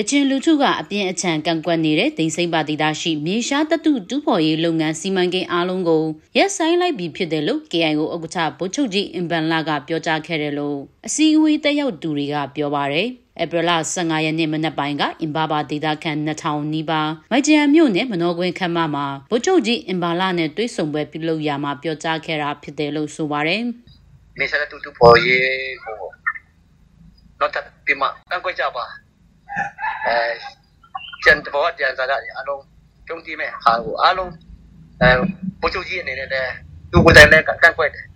ကချင်လူထုကအပြင်းအထန်ကန့်ကွက်နေတဲ့ဒိန်စိမ့်ပါတီသားရှိမြေရှားတတုတူးဖော်ရေးလုပ်ငန်းစီမံကိန်းအားလုံးကိုရက်ဆိုင်လိုက်ပြီးဖြစ်တယ်လို့ KIO ဥက္ကဋ္ဌဗိုလ်ချုပ်ကြီးအင်ဘန်လာကပြောကြားခဲ့တယ်လို့အစည်းအဝေးတက်ရောက်သူတွေကပြောပါတယ်ဧပြီလ15ရက်နေ့မနက်ပိုင်းကအင်ဘာဘာဒေတာခန်2000နီးပါးမိုက်ဂျန်မြို့နယ်မနောကွင်းခမ်းမမှာဗိုလ်ချုပ်ကြီးအင်ဘာလာနဲ့တွေ့ဆုံပွဲပြုလုပ်ရာမှာပြောကြားခဲ့တာဖြစ်တယ်လို့ဆိုပါတယ်။မြေရှားတတုတူးဖော်ရေးကိုတော့တပ်ပြမကန့်ကွက်ကြပါ အဲကျန်တော်ကြံစားရတယ်အလုံးကျုံကြည့်မဲ့ဟာကိုအလုံးအဲပိုချိုကြီးအနေနဲ့လည်းသူ့ကိုယ်တိုင်လည်းကန့်ကွက်တယ်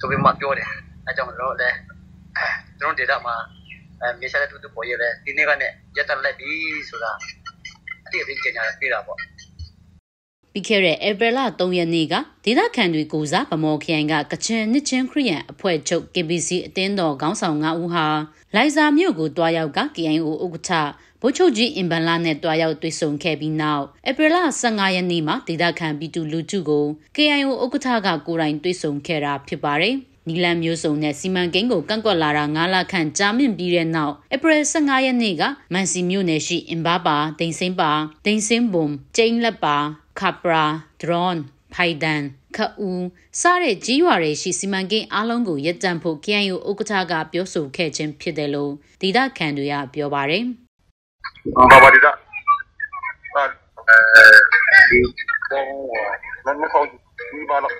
ဆိုပြီးမှပြောတယ်အဲကြောင့်တော့လည်းကျွန်တော်ဒေတာမှာအဲမြေရှားတဲ့တူတူပေါ်ရတဲ့ဒီနေ့ကနဲ့ရက်တက်လက်ပြီဆိုတာအတိအကျကျညာပြတာပေါ့ ပြီးခဲ့တဲ့ဧပြီလ3ရက်နေ့ကဒေသခံတွေကိုစားဗမော်ခရိုင်ကကချင်နှစ်ချင်းခရီးယန်အဖွဲ့ချုပ် KBC အတင်းတော်ခေါင်းဆောင်9ဦးဟာလိုင်ဇာမြို့ကိုတွားရောက်က KIO ဥက္ကဋ္ဌဗိုလ်ချုပ်ကြီးအင်ဘန်လာနဲ့တွားရောက်တွေ့ဆုံခဲ့ပြီးနောက်ဧပြီလ15ရက်နေ့မှာဒေသခံပြည်သူလူထုကို KIO ဥက္ကဋ္ဌကကိုယ်တိုင်တွေ့ဆုံခဲ့တာဖြစ်ပါတယ်နီလန်မျိုးစုံနဲ့စီမံကိန်းကိုကန့်ကွက်လာတာ9လခန့်ကြာမြင့်ပြီးတဲ့နောက်ဧပြီ15ရက်နေ့ကမန်စီမြို့နယ်ရှိအင်ဘာပါဒိန်စင်းပါဒိန်စင်းဘုံကျိန်းလက်ပါ ခပရာဒရွန်ဖိုင်ဒန်ခအူစတဲ့ကြီးရွာတွေရှိစီမံကိန်းအလုံးကိုရပ်တန့်ဖို့ KNU ဥက္ကဋ္ဌကပြောဆိုခဲ့ခြင်းဖြစ်တယ်လို့ဒေသခံတွေကပြောပါတယ်။ဘာပါဒေသအဲဒီတော့မမခေါ်ဒီပါလို့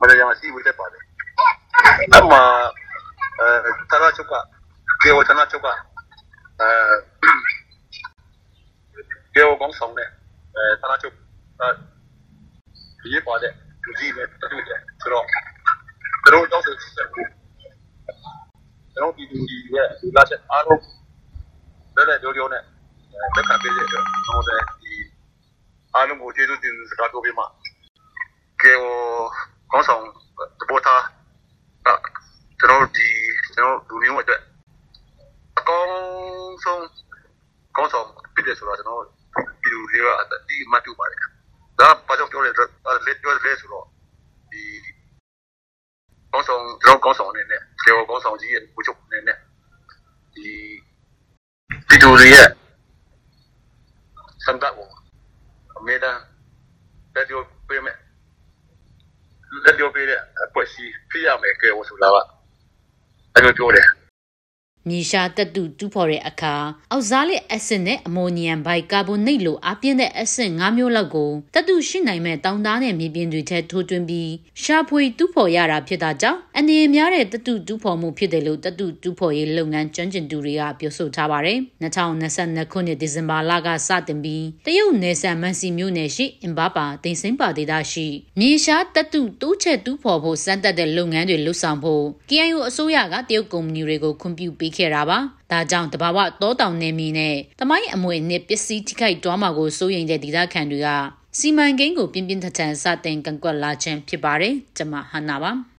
မရရမရှိဝိတက်ပါတယ်။အမအဲတနာချုပ်ကကေဝတနာချုပ်ကအဲကေဝကောင်းဆောင်တဲ့အဲတနာချုပ် အဲရေးပါတဲ့လူကြီးနဲ့တူတယ်ဆိုတော့သူတို့တော့ဆက်ဆက်ဘူးကျွန်တော်ဒီလူကြီးရဲ့လူလာချက်အားလုံးလည်းလည်းကြောကြောနဲ့လက်ခံပေးတဲ့အတွက်ကျွန်တော်လည်းဒီအားလုံးကိုကျေးဇူးတင်စကားပြောပေးမှာကေဝကောင်းဆောင်တပေါ်တာကျွန်တော်ဒီကျွန်တော်လူမျိုးအတွက်အကောင်းဆုံးကောင်းဆောင်ဖြစ်တယ်ဆိုတော့ကျွန်တော်ပြည်သူတွေကဒီမှတ်တူပါတယ် ဒါဘာကြောင့်ပြောလဲလက်ပြောလဲဆိုတော့ဒီကောင်းဆောင်ကျွန်တော်ကောင်းဆောင်အနေနဲ့ကျေကောင်းဆောင်ကြီးရဲ့ဘုချုပ်အနေနဲ့ဒီပြည်သူတွေရဲ့စံတတ်ကိုအမေတာလက်ပြောပေးမယ်လက်ပြောပေးတဲ့အဖွဲ့အစည်းဖြစ်ရမယ်ကဲဆိုတာကအဲ့လိုပြောတယ် မြေရှားတက်တူတူးဖော်တဲ့အခါအောက်စားလက်အက်ဆစ်နဲ့အမိုနီယမ်ဘိုက်ကာဗွန်နိတ်လိုအပြင်းတဲ့အက်ဆစ်၅မျိုးလောက်ကိုတက်တူရှိနိုင်မဲ့တောင်သားနဲ့မြေပြင်တွေထဲထိုးသွင်းပြီးရှာဖွေတူးဖော်ရတာဖြစ်တာကြောင့်အနေများတဲ့တက်တူတူးဖော်မှုဖြစ်တယ်လို့တက်တူတူးဖော်ရေးလုပ်ငန်းကျွမ်းကျင်သူတွေကပြောဆိုထားပါတယ်2022ခုနှစ်ဒီဇင်ဘာလကစတင်ပြီးတရုတ်နယ်စပ်မန်စီမြို့နယ်ရှိအင်ဘာပါတင်စင်းပါဒေသရှိမြေရှားတက်တူတိုးချက်တူးဖော်ဖို့စမ်းသပ်တဲ့လုပ်ငန်းတွေလှုပ်ဆောင်ဖို့ KIO အစိုးရကတရုတ်ကုမ္ပဏီတွေကိုခွင့်ပြုပေးခဲ့တာပါ။ဒါကြောင့်တဘာဝတောတောင်နေမီနဲ့တမိုင်းအမွေနှစ်ပစ္စည်းထိခိုက်တွားမှာကိုစိုးရိမ်တဲ့ဒေသခံတွေကစီမံကိန်းကိုပြင်းပြင်းထန်ထန်စတင်ကန့်ကွက်လာခြင်းဖြစ်ပါတယ်။ကျွန်မဟန်နာပါ။